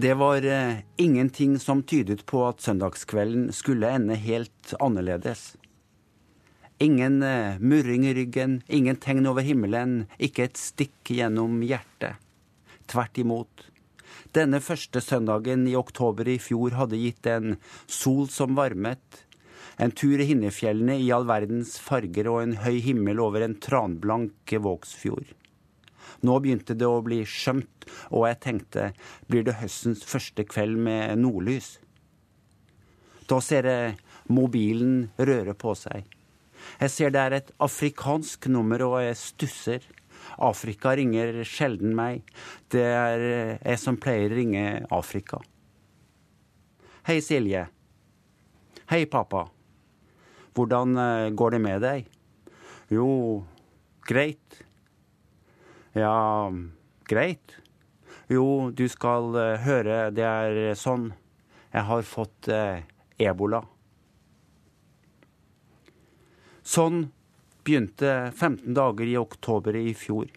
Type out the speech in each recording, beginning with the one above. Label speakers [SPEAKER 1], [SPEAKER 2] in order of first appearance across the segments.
[SPEAKER 1] Det var eh, ingenting som tydet på at søndagskvelden skulle ende helt annerledes. Ingen eh, murring i ryggen, ingen tegn over himmelen, ikke et stikk gjennom hjertet. Tvert imot. Denne første søndagen i oktober i fjor hadde gitt en sol som varmet, en tur i Hinnefjellene i all verdens farger og en høy himmel over en tranblank Vågsfjord. Nå begynte det å bli skjømt, og jeg tenkte blir det høstens første kveld med nordlys? Da ser jeg mobilen røre på seg. Jeg ser det er et afrikansk nummer, og jeg stusser. Afrika ringer sjelden meg. Det er jeg som pleier å ringe Afrika. Hei, Silje. Hei, pappa. Hvordan eh, går det med deg? Jo, greit. Ja, greit. Jo, du skal uh, høre, det er sånn. Jeg har fått uh, ebola. Sånn begynte 15 dager i oktober i fjor.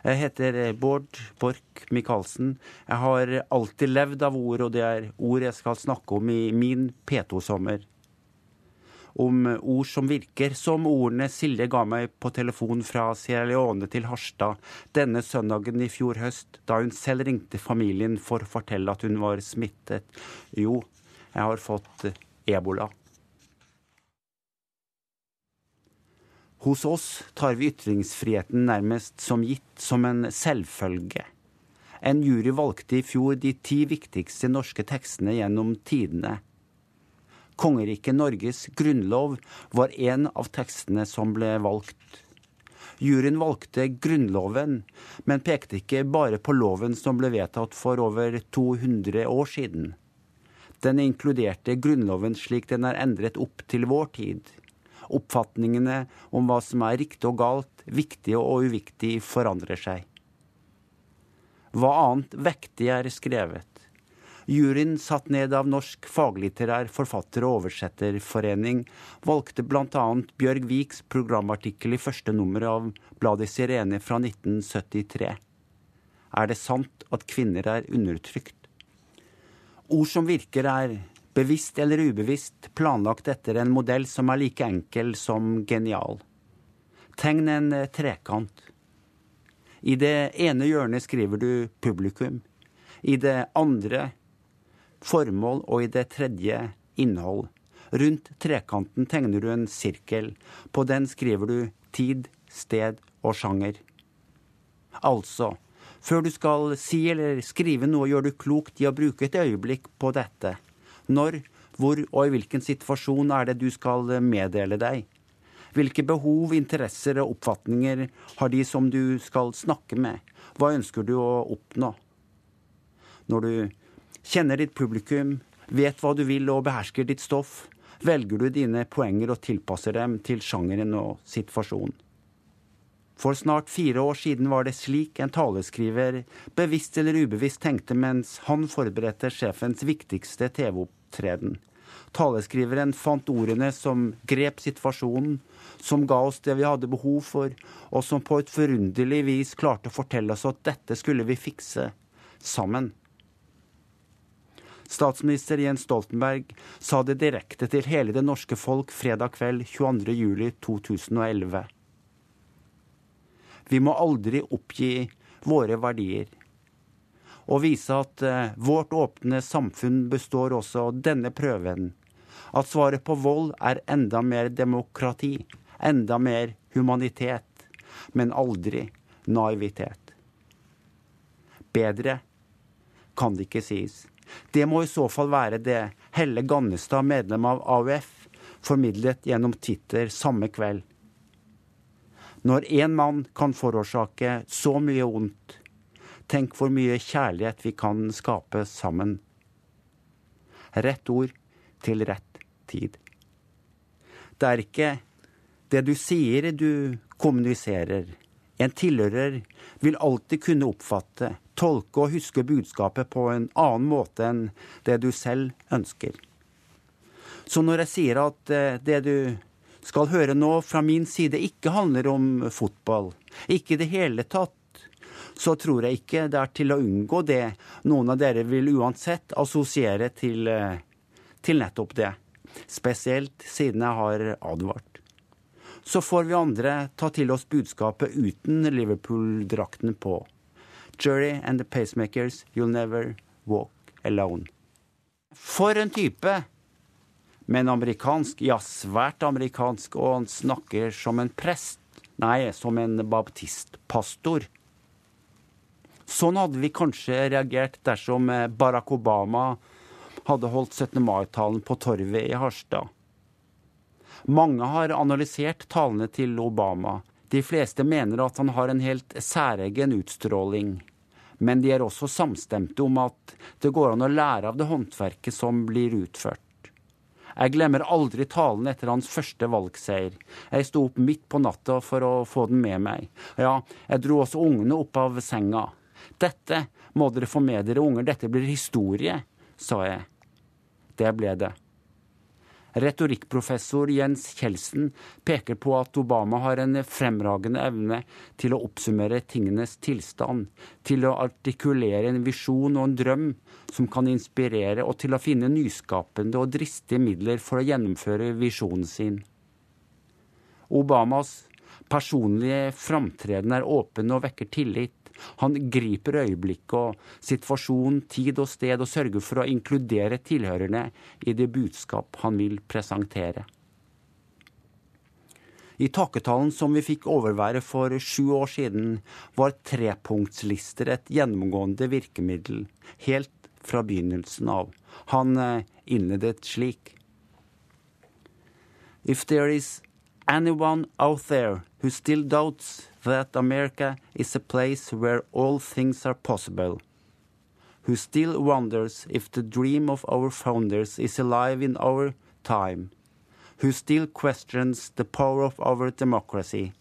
[SPEAKER 1] Jeg heter eh, Bård Borch Michaelsen. Jeg har alltid levd av ord, og det er ord jeg skal snakke om i min P2-sommer om ord som virker, som ordene Silje ga meg på telefon fra Sierra Leone til Harstad denne søndagen i fjor høst, da hun selv ringte familien for å fortelle at hun var smittet. Jo, jeg har fått ebola. Hos oss tar vi ytringsfriheten nærmest som gitt, som en selvfølge. En jury valgte i fjor de ti viktigste norske tekstene gjennom tidene. Kongeriket Norges grunnlov var en av tekstene som ble valgt. Juryen valgte Grunnloven, men pekte ikke bare på loven som ble vedtatt for over 200 år siden. Den inkluderte Grunnloven slik den er endret opp til vår tid. Oppfatningene om hva som er riktig og galt, viktig og uviktig, forandrer seg. Hva annet vektig er skrevet? Juryen satt ned av Norsk faglitterær forfatter- og oversetterforening valgte bl.a. Bjørg Viks programartikkel i første nummer av bladet Sirene fra 1973. Er det sant at kvinner er undertrykt? Ord som virker er bevisst eller ubevisst planlagt etter en modell som er like enkel som genial. Tegn en trekant. I det ene hjørnet skriver du publikum. I det andre formål og i det tredje innhold. Rundt trekanten tegner du en sirkel. På den skriver du tid, sted og sjanger. Altså, før du skal si eller skrive noe, gjør du klokt i å bruke et øyeblikk på dette. Når, hvor og i hvilken situasjon er det du skal meddele deg? Hvilke behov, interesser og oppfatninger har de som du skal snakke med? Hva ønsker du å oppnå? Når du Kjenner ditt publikum, vet hva du vil og behersker ditt stoff, velger du dine poenger og tilpasser dem til sjangeren og situasjonen. For snart fire år siden var det slik en taleskriver bevisst eller ubevisst tenkte mens han forberedte sjefens viktigste TV-opptreden. Taleskriveren fant ordene som grep situasjonen, som ga oss det vi hadde behov for, og som på et forunderlig vis klarte å fortelle oss at dette skulle vi fikse sammen. Statsminister Jens Stoltenberg sa det direkte til hele det norske folk fredag kveld 22.07.2011. Vi må aldri oppgi våre verdier. Og vise at uh, vårt åpne samfunn består også av denne prøven. At svaret på vold er enda mer demokrati, enda mer humanitet, men aldri naivitet. Bedre kan det ikke sies. Det må i så fall være det Helle Gannestad, medlem av AUF, formidlet gjennom Twitter samme kveld. Når én mann kan forårsake så mye ondt, tenk hvor mye kjærlighet vi kan skape sammen. Rett ord til rett tid. Det er ikke det du sier du kommuniserer. En tilhører vil alltid kunne oppfatte, tolke og huske budskapet på en annen måte enn det du selv ønsker. Så når jeg sier at eh, det du skal høre nå fra min side ikke handler om fotball, ikke i det hele tatt, så tror jeg ikke det er til å unngå det noen av dere vil uansett assosiere til, eh, til nettopp det. Spesielt siden jeg har advart. Så får vi andre ta til oss budskapet uten Liverpool-drakten på. Jury and the Pacemakers, You'll Never Walk Alone. For en type! Men amerikansk, ja, svært amerikansk, og han snakker som en prest. Nei, som en baptistpastor. Sånn hadde vi kanskje reagert dersom eh, Barack Obama hadde holdt 17. mai-talen på Torvet i Harstad. Mange har analysert talene til Obama. De fleste mener at han har en helt særegen utstråling. Men de er også samstemte om at det går an å lære av det håndverket som blir utført. Jeg glemmer aldri talen etter hans første valgseier. Jeg sto opp midt på natta for å få den med meg. Ja, jeg dro også ungene opp av senga. Dette må dere få med dere unger, dette blir historie, sa jeg. Det ble det. Retorikkprofessor Jens Kjeldsen peker på at Obama har en fremragende evne til å oppsummere tingenes tilstand, til å artikulere en visjon og en drøm som kan inspirere, og til å finne nyskapende og dristige midler for å gjennomføre visjonen sin. Obamas personlige framtreden er åpen og vekker tillit. Han griper øyeblikket og situasjon, tid og sted og sørger for å inkludere tilhørerne i det budskap han vil presentere. I takketalen som vi fikk overvære for sju år siden, var trepunktslister et gjennomgående virkemiddel, helt fra begynnelsen av. Han eh, innledet slik. If there is anyone out there who still doubts that America is a place where all things are possible, who still wonders if the dream of our founders is alive in our time, who still questions the power of our democracy.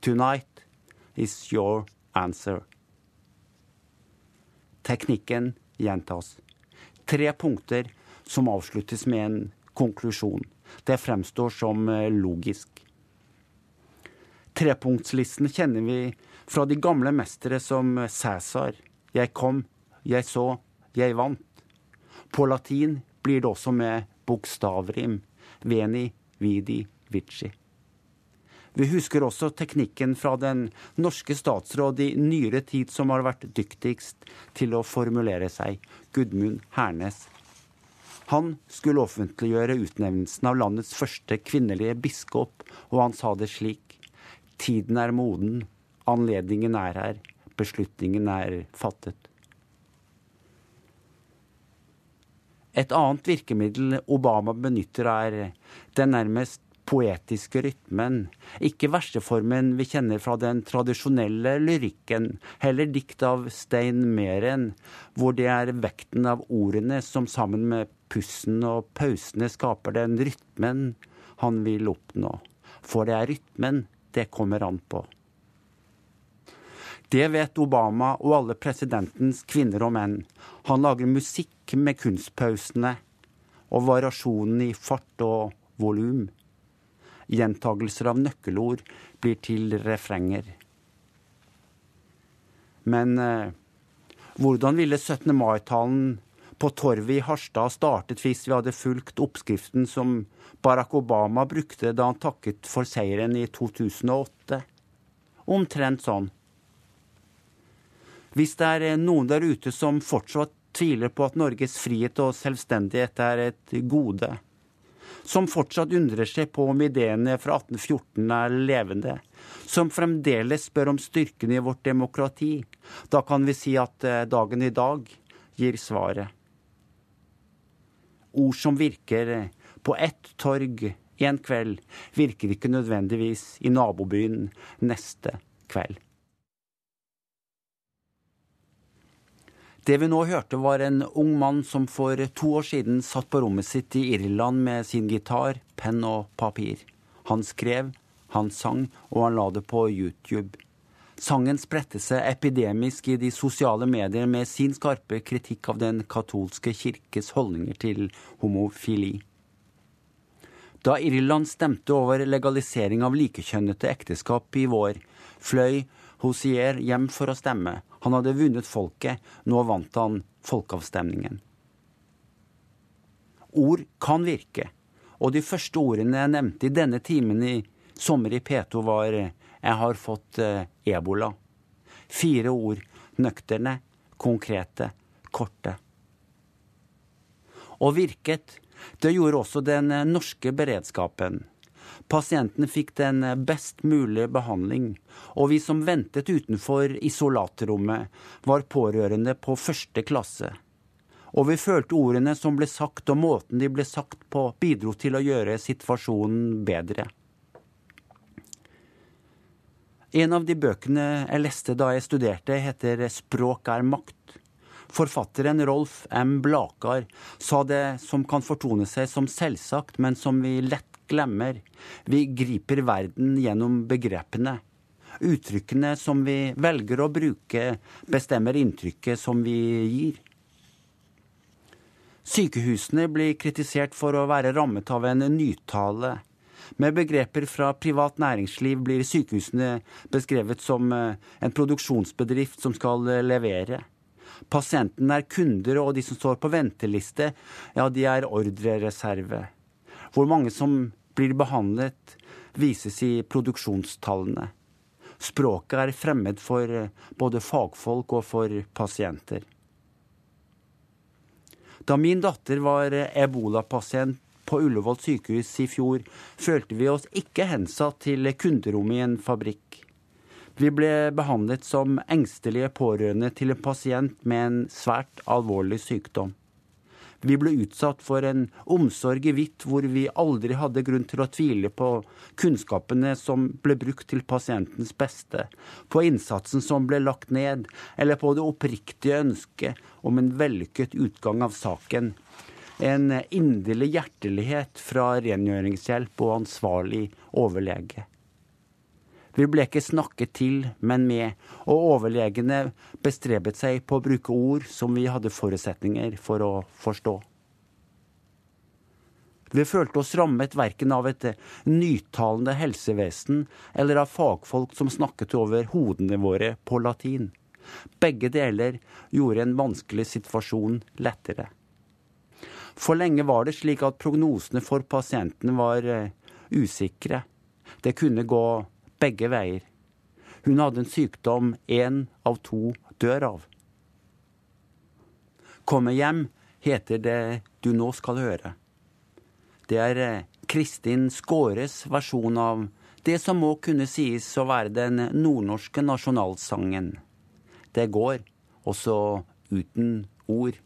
[SPEAKER 1] Tonight is your answer. Teknikken gjentas. Tre punkter som avsluttes med en konklusjon. Det fremstår som eh, logisk. Trepunktslisten kjenner vi fra de gamle mestere som Cæsar. Jeg kom, jeg så, jeg vant. På latin blir det også med bokstavrim. Veni, vidi, vici. Vi husker også teknikken fra den norske statsråd i nyere tid som har vært dyktigst til å formulere seg, Gudmund Hernes. Han skulle offentliggjøre utnevnelsen av landets første kvinnelige biskop, og han sa det slik. Tiden er moden. Anledningen er her. Beslutningen er fattet. Et annet virkemiddel Obama benytter, er den nærmest poetiske rytmen. Ikke verseformen vi kjenner fra den tradisjonelle lyrikken, heller dikt av Stein Meren, hvor det er vekten av ordene som sammen med pussen og pausene skaper den rytmen han vil oppnå. For det er rytmen det kommer an på. Det vet Obama og alle presidentens kvinner og menn. Han lager musikk med kunstpausene og variasjonen i fart og volum. Gjentagelser av nøkkelord blir til refrenger. Men eh, hvordan ville 17. mai-talen på torvet i Harstad startet hvis vi hadde fulgt oppskriften som Barack Obama brukte da han takket for seieren i 2008. Omtrent sånn. Hvis det er noen der ute som fortsatt tviler på at Norges frihet og selvstendighet er et gode, som fortsatt undrer seg på om ideene fra 1814 er levende, som fremdeles spør om styrken i vårt demokrati, da kan vi si at eh, dagen i dag gir svaret. Ord som virker på ett torg en kveld, virker ikke nødvendigvis i nabobyen neste kveld. Det vi nå hørte, var en ung mann som for to år siden satt på rommet sitt i Irland med sin gitar, penn og papir. Han skrev, han sang, og han la det på YouTube. Sangen spredte seg epidemisk i de sosiale medier med sin skarpe kritikk av den katolske kirkes holdninger til homofili. Da Irland stemte over legalisering av likekjønnete ekteskap i vår, fløy Hosier hjem for å stemme. Han hadde vunnet folket, nå vant han folkeavstemningen. Ord kan virke, og de første ordene jeg nevnte i denne timen i sommer i P2, var 'Jeg har fått eh, ebola'. Fire ord, nøkterne, konkrete, korte. Og virket. Det gjorde også den eh, norske beredskapen. Pasienten fikk den eh, best mulige behandling, og vi som ventet utenfor isolatrommet, var pårørende på første klasse. Og vi følte ordene som ble sagt og måten de ble sagt på, bidro til å gjøre situasjonen bedre. En av de bøkene jeg leste da jeg studerte, heter Språk er makt. Forfatteren Rolf M. Blakar sa det som kan fortone seg som selvsagt, men som vi lett glemmer. Vi griper verden gjennom begrepene. Uttrykkene som vi velger å bruke, bestemmer inntrykket som vi gir. Sykehusene blir kritisert for å være rammet av en nytale. Med begreper fra privat næringsliv blir sykehusene beskrevet som eh, en produksjonsbedrift som skal eh, levere. Pasientene er kunder, og de som står på venteliste, ja, de er ordrereserve. Hvor mange som blir behandlet, vises i produksjonstallene. Språket er fremmed for eh, både fagfolk og for pasienter. Da min datter var ebolapasient på Ullevål sykehus i fjor, følte vi oss ikke hensatt til kunderommet i en fabrikk. Vi ble behandlet som engstelige pårørende til en pasient med en svært alvorlig sykdom. Vi ble utsatt for en omsorg i hvitt hvor vi aldri hadde grunn til å tvile på kunnskapene som ble brukt til pasientens beste, på innsatsen som ble lagt ned, eller på det oppriktige ønsket om en vellykket utgang av saken. En inderlig hjertelighet fra rengjøringshjelp og ansvarlig overlege. Vi ble ikke snakket til, men med, og overlegene bestrebet seg på å bruke ord som vi hadde forutsetninger for å forstå. Vi følte oss rammet verken av et nytalende helsevesen eller av fagfolk som snakket over hodene våre på latin. Begge deler gjorde en vanskelig situasjon lettere. For lenge var det slik at prognosene for pasientene var eh, usikre. Det kunne gå begge veier. Hun hadde en sykdom én av to dør av. Komme hjem heter det du nå skal høre. Det er eh, Kristin Skåres versjon av det som må kunne sies å være den nordnorske nasjonalsangen. Det går, også uten ord.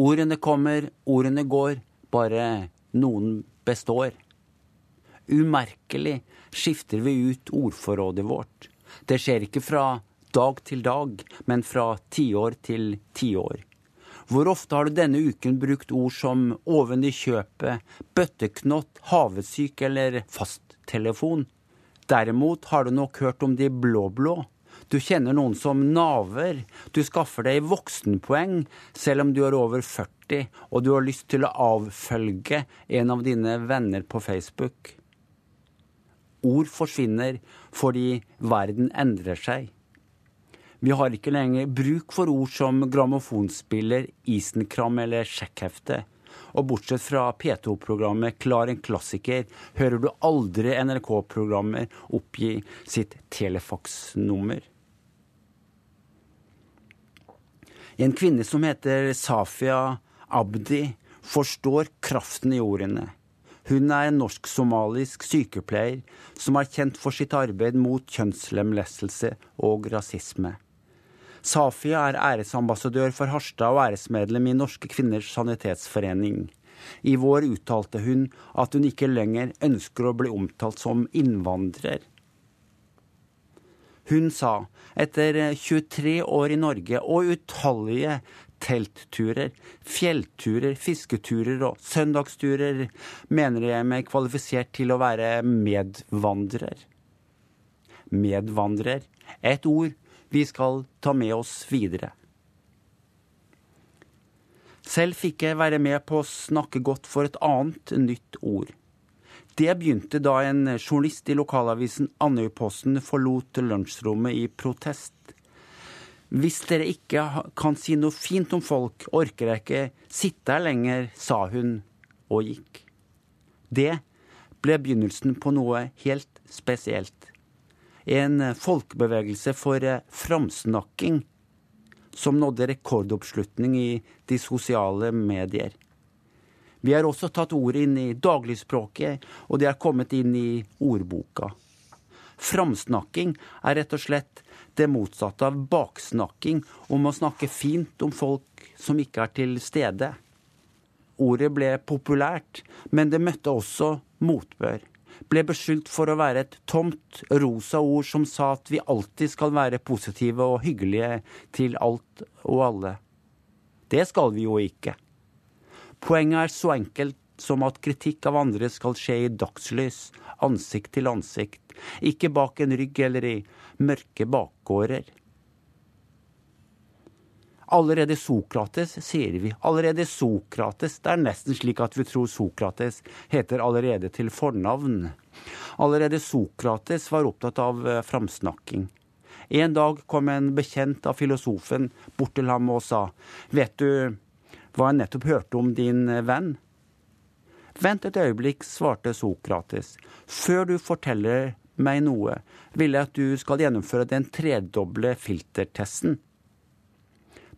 [SPEAKER 1] Ordene kommer, ordene går, bare noen består. Umerkelig skifter vi ut ordforrådet vårt. Det skjer ikke fra dag til dag, men fra tiår til tiår. Hvor ofte har du denne uken brukt ord som oven i kjøpet, bøtteknott, havesyk eller fasttelefon? Derimot har du nok hørt om de blå-blå. Du kjenner noen som naver. Du skaffer deg voksenpoeng selv om du er over 40 og du har lyst til å avfølge en av dine venner på Facebook. Ord forsvinner fordi verden endrer seg. Vi har ikke lenger bruk for ord som grammofonspiller, isenkram eller sjekkhefte. Og bortsett fra P2-programmet Klar en klassiker, hører du aldri NRK-programmer oppgi sitt telefaksnummer. En kvinne som heter Safia Abdi, forstår kraften i ordene. Hun er en norsk-somalisk sykepleier som er kjent for sitt arbeid mot kjønnslemlestelse og rasisme. Safia er æresambassadør for Harstad og æresmedlem i Norske kvinners sanitetsforening. I vår uttalte hun at hun ikke lenger ønsker å bli omtalt som innvandrer. Hun sa etter 23 år i Norge og utallige teltturer, fjellturer, fisketurer og søndagsturer mener jeg meg kvalifisert til å være medvandrer. Medvandrer. Et ord vi skal ta med oss videre. Selv fikk jeg være med på å snakke godt for et annet nytt ord. Det begynte da en journalist i lokalavisen Andøyposten forlot lunsjrommet i protest. Hvis dere ikke kan si noe fint om folk, orker jeg ikke sitte her lenger, sa hun og gikk. Det ble begynnelsen på noe helt spesielt. En folkebevegelse for framsnakking som nådde rekordoppslutning i de sosiale medier. Vi har også tatt ordet inn i dagligspråket, og det er kommet inn i ordboka. Framsnakking er rett og slett det motsatte av baksnakking, om å snakke fint om folk som ikke er til stede. Ordet ble populært, men det møtte også motbør. Ble beskyldt for å være et tomt, rosa ord som sa at vi alltid skal være positive og hyggelige til alt og alle. Det skal vi jo ikke. Poenget er så enkelt som at kritikk av andre skal skje i dagslys, ansikt til ansikt, ikke bak en rygg eller i mørke bakgårder. Allerede Sokrates, sier vi. Allerede Sokrates. Det er nesten slik at vi tror Sokrates heter allerede til fornavn. Allerede Sokrates var opptatt av eh, framsnakking. En dag kom en bekjent av filosofen bort til ham og sa, vet du hva jeg nettopp hørte om din eh, venn? Vent et øyeblikk, svarte Sokrates. Før du forteller meg noe, vil jeg at du skal gjennomføre den tredoble filtertesten.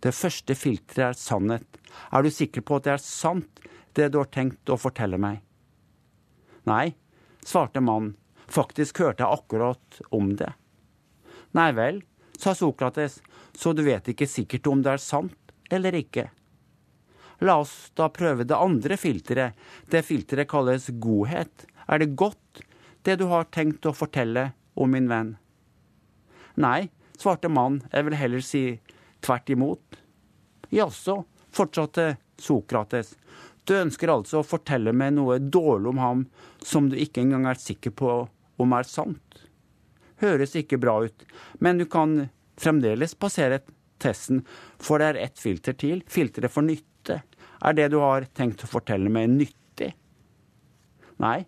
[SPEAKER 1] Det første filteret er sannhet. Er du sikker på at det er sant, det du har tenkt å fortelle meg? Nei, svarte mannen. Faktisk hørte jeg akkurat om det. Nei vel, sa Sokrates, så du vet ikke sikkert om det er sant eller ikke. La oss da prøve det andre filteret. Det filteret kalles godhet. Er det godt, det du har tenkt å fortelle om min venn? Nei, svarte mannen, jeg vil heller si tvert imot. Jaså, fortsatte Sokrates. Du ønsker altså å fortelle meg noe dårlig om ham som du ikke engang er sikker på om er sant? Høres ikke bra ut, men du kan fremdeles passere testen, for det er ett filter til, filteret for nytte. Er det du har tenkt å fortelle meg, nyttig? Nei,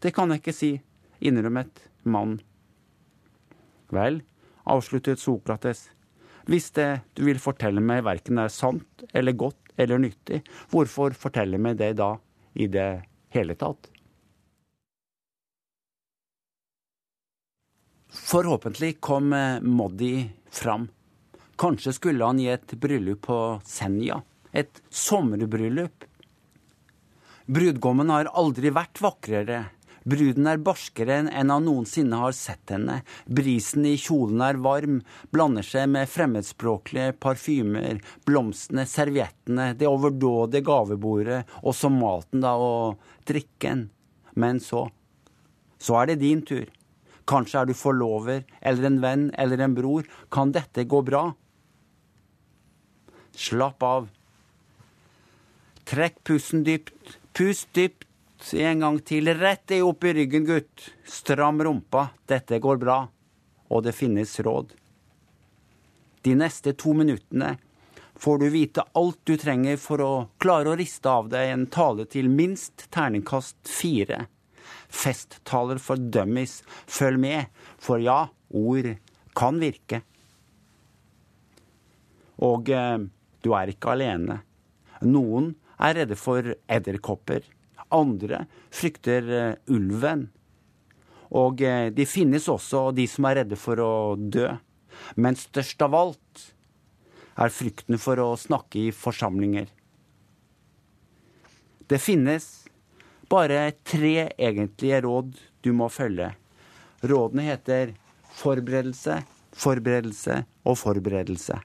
[SPEAKER 1] det kan jeg ikke si, innrømmet mannen. Vel, avsluttet Sokrates, hvis det du vil fortelle meg verken er sant eller godt eller nyttig, hvorfor fortelle meg det da i det hele tatt? Forhåpentlig kom eh, Moddi fram. Kanskje skulle han i et bryllup på Senja et sommerbryllup. Brudgommen har aldri vært vakrere. Bruden er barskere enn han noensinne har sett henne. Brisen i kjolen er varm, blander seg med fremmedspråklige parfymer, blomstene, serviettene, det overdådige gavebordet, og så maten da, og drikken. Men så Så er det din tur. Kanskje er du forlover, eller en venn, eller en bror. Kan dette gå bra? Slapp av. Trekk pusten dypt. Pust dypt en gang til. Rett deg opp i ryggen, gutt. Stram rumpa. Dette går bra. Og det finnes råd. De neste to minuttene får du vite alt du trenger for å klare å riste av deg en tale til minst terningkast fire. Festtaler for dummies. Følg med, for ja, ord kan virke. Og eh, du er ikke alene. Noen er redde for edderkopper. Andre frykter uh, ulven. Og uh, de finnes også de som er redde for å dø. Men størst av alt er frykten for å snakke i forsamlinger. Det finnes bare tre egentlige råd du må følge. Rådene heter forberedelse, forberedelse og forberedelse.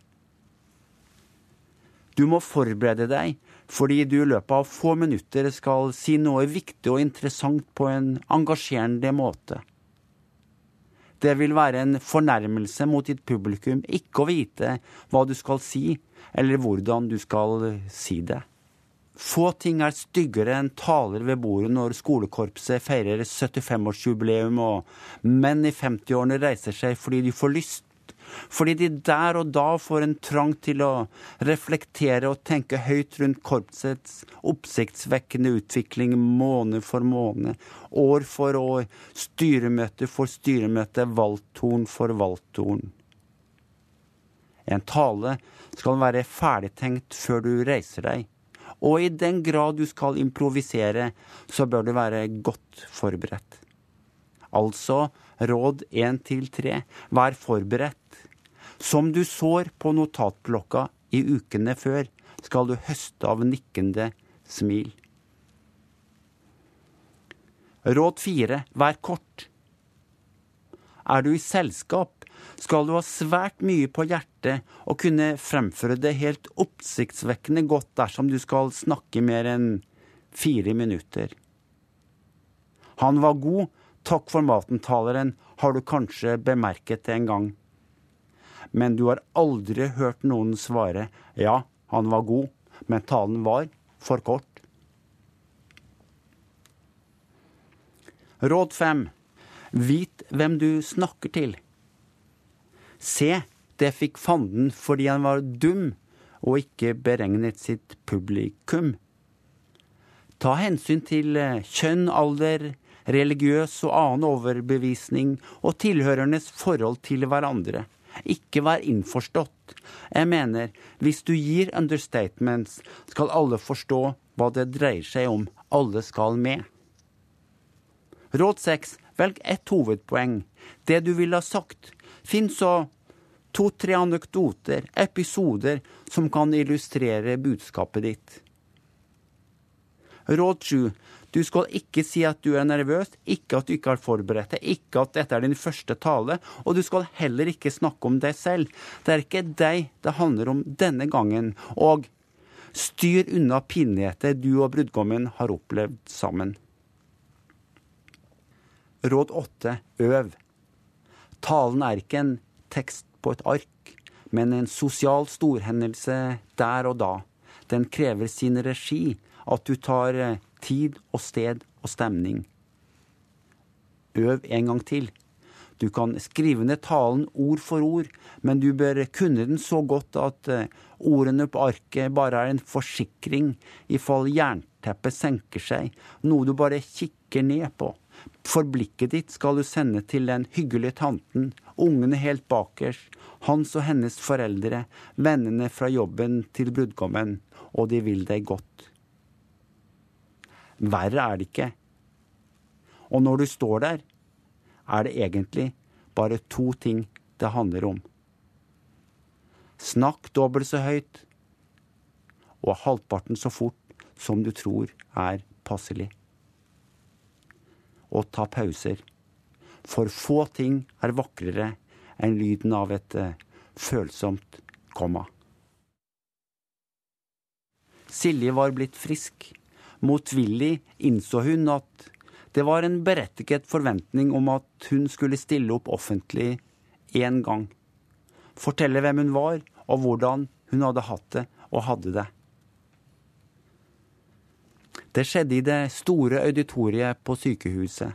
[SPEAKER 1] Du må forberede deg fordi du i løpet av få minutter skal si noe viktig og interessant på en engasjerende måte. Det vil være en fornærmelse mot ditt publikum ikke å vite hva du skal si, eller hvordan du skal si det. Få ting er styggere enn taler ved bordet når skolekorpset feirer 75-årsjubileum og menn i 50-årene reiser seg fordi de får lyst Fordi de der og da får en trang til å reflektere og tenke høyt rundt korpsets oppsiktsvekkende utvikling måned for måned, år for år, styremøte for styremøte, valgtorn for valgtorn. En tale skal være ferdigtenkt før du reiser deg. Og i den grad du skal improvisere, så bør du være godt forberedt. Altså råd én til tre. Vær forberedt. Som du sår på notatblokka i ukene før, skal du høste av nikkende smil. Råd fire. Vær kort. Er du i selskap, skal du ha svært mye på hjertet og kunne fremføre det helt oppsiktsvekkende godt dersom du skal snakke mer enn fire minutter. Han var god, takk for maten-taleren har du kanskje bemerket det en gang. Men du har aldri hørt noen svare ja, han var god, men talen var for kort. Råd fem. Vit hvem du snakker til. Se, det fikk fanden fordi han var dum og ikke beregnet sitt publikum. Ta hensyn til eh, kjønn, alder, religiøs og annen overbevisning og tilhørendes forhold til hverandre. Ikke vær innforstått. Jeg mener, hvis du gir understatements, skal alle forstå hva det dreier seg om. Alle skal med. Råd seks. Velg ett hovedpoeng. Det du ville ha sagt. Finn så to-tre anekdoter, episoder, som kan illustrere budskapet ditt. Råd sju. Du skal ikke si at du er nervøs, ikke at du ikke har forberedt deg, ikke at dette er din første tale, og du skal heller ikke snakke om deg selv. Det er ikke deg det handler om denne gangen. Og styr unna pinligheter du og brudgommen har opplevd sammen. Råd åtte øv. Talen er ikke en tekst på et ark, men en sosial storhendelse der og da. Den krever sin regi, at du tar eh, tid og sted og stemning. Øv en gang til. Du kan skrive ned talen ord for ord, men du bør kunne den så godt at eh, ordene på arket bare er en forsikring i fall jernteppet senker seg, noe du bare kikker ned på. For blikket ditt skal du sende til den hyggelige tanten, ungene helt bakerst, hans og hennes foreldre, vennene fra jobben til brudgommen, og de vil deg godt. Verre er det ikke. Og når du står der, er det egentlig bare to ting det handler om. Snakk dobbelt så høyt, og halvparten så fort som du tror er passelig. Og ta pauser. For få ting er vakrere enn lyden av et uh, følsomt komma. Silje var blitt frisk. Motvillig innså hun at det var en berettiget forventning om at hun skulle stille opp offentlig én gang. Fortelle hvem hun var, og hvordan hun hadde hatt det og hadde det. Det skjedde i det store auditoriet på sykehuset.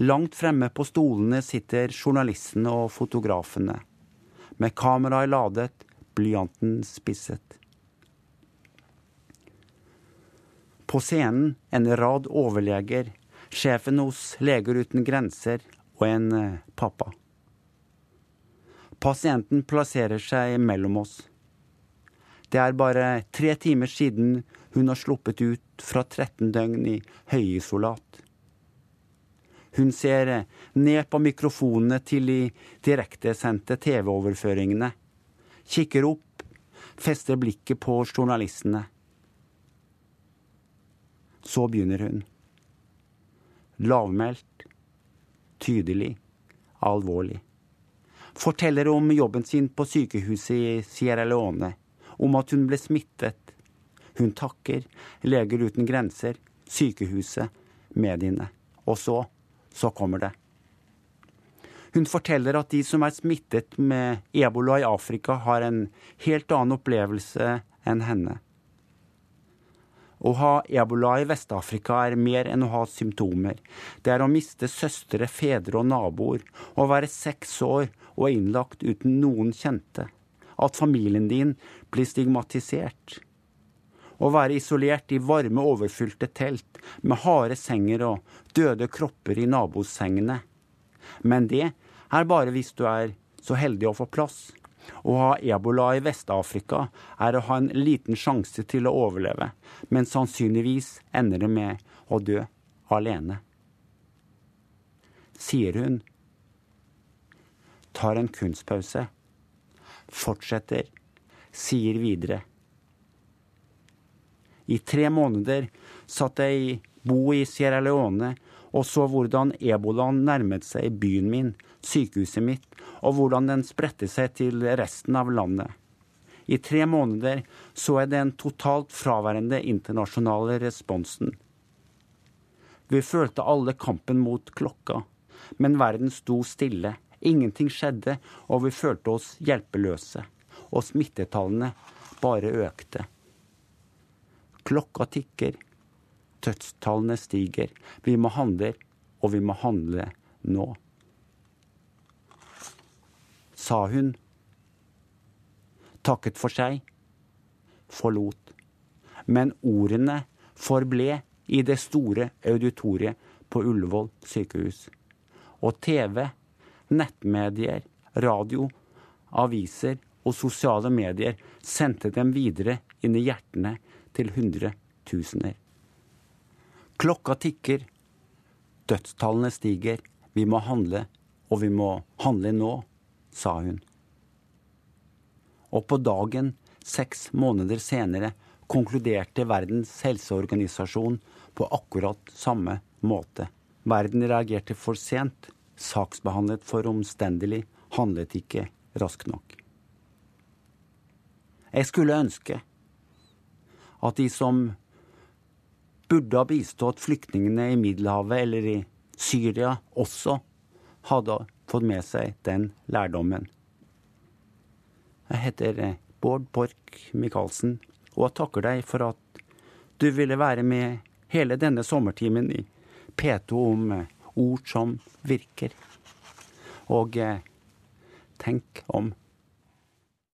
[SPEAKER 1] Langt fremme på stolene sitter journalistene og fotografene. Med kameraet ladet, blyanten spisset. På scenen en rad overleger, sjefen hos Leger uten grenser og en eh, pappa. Pasienten plasserer seg mellom oss. Det er bare tre timer siden hun har sluppet ut fra 13 døgn i høyisolat. Hun ser ned på mikrofonene til de direktesendte TV-overføringene. Kikker opp, fester blikket på journalistene. Så begynner hun. Lavmælt, tydelig, alvorlig. Forteller om jobben sin på sykehuset i Sierra Leone. Om at hun ble smittet. Hun takker Leger uten grenser, sykehuset, mediene. Og så så kommer det. Hun forteller at de som er smittet med ebola i Afrika, har en helt annen opplevelse enn henne. Å ha ebola i Vest-Afrika er mer enn å ha symptomer. Det er å miste søstre, fedre og naboer. Å være seks år og innlagt uten noen kjente. At familien din blir stigmatisert. Å være isolert i varme, overfylte telt med harde senger og døde kropper i nabosengene. Men det er bare hvis du er så heldig å få plass. Å ha ebola i Vest-Afrika er å ha en liten sjanse til å overleve, men sannsynligvis ender det med å dø alene. Sier hun. Tar en kunstpause. Fortsetter. Sier videre. I tre måneder satt jeg i bo i Sierra Leone og så hvordan ebolaen nærmet seg byen min, sykehuset mitt, og hvordan den spredte seg til resten av landet. I tre måneder så jeg den totalt fraværende internasjonale responsen. Vi følte alle kampen mot klokka, men verden sto stille. Ingenting skjedde, og vi følte oss hjelpeløse. Og smittetallene bare økte. Klokka tikker. Dødstallene stiger. Vi må handle, og vi må handle nå sa hun. Takket for seg. Forlot. Men ordene forble i det store auditoriet på Ullevål sykehus. Og TV, nettmedier, radio, aviser og sosiale medier sendte dem videre inn i hjertene til hundretusener. Klokka tikker. Dødstallene stiger. Vi må handle, og vi må handle nå sa hun. Og på dagen, seks måneder senere, konkluderte Verdens helseorganisasjon på akkurat samme måte. Verden reagerte for sent, saksbehandlet for omstendelig, handlet ikke raskt nok. Jeg skulle ønske at de som burde ha bistått flyktningene i Middelhavet eller i Syria, også hadde fått med seg den lærdommen. Jeg heter eh, Bård Borch Michaelsen, og jeg takker deg for at du ville være med hele denne sommertimen i P2 om eh, ord som virker. Og eh, tenk om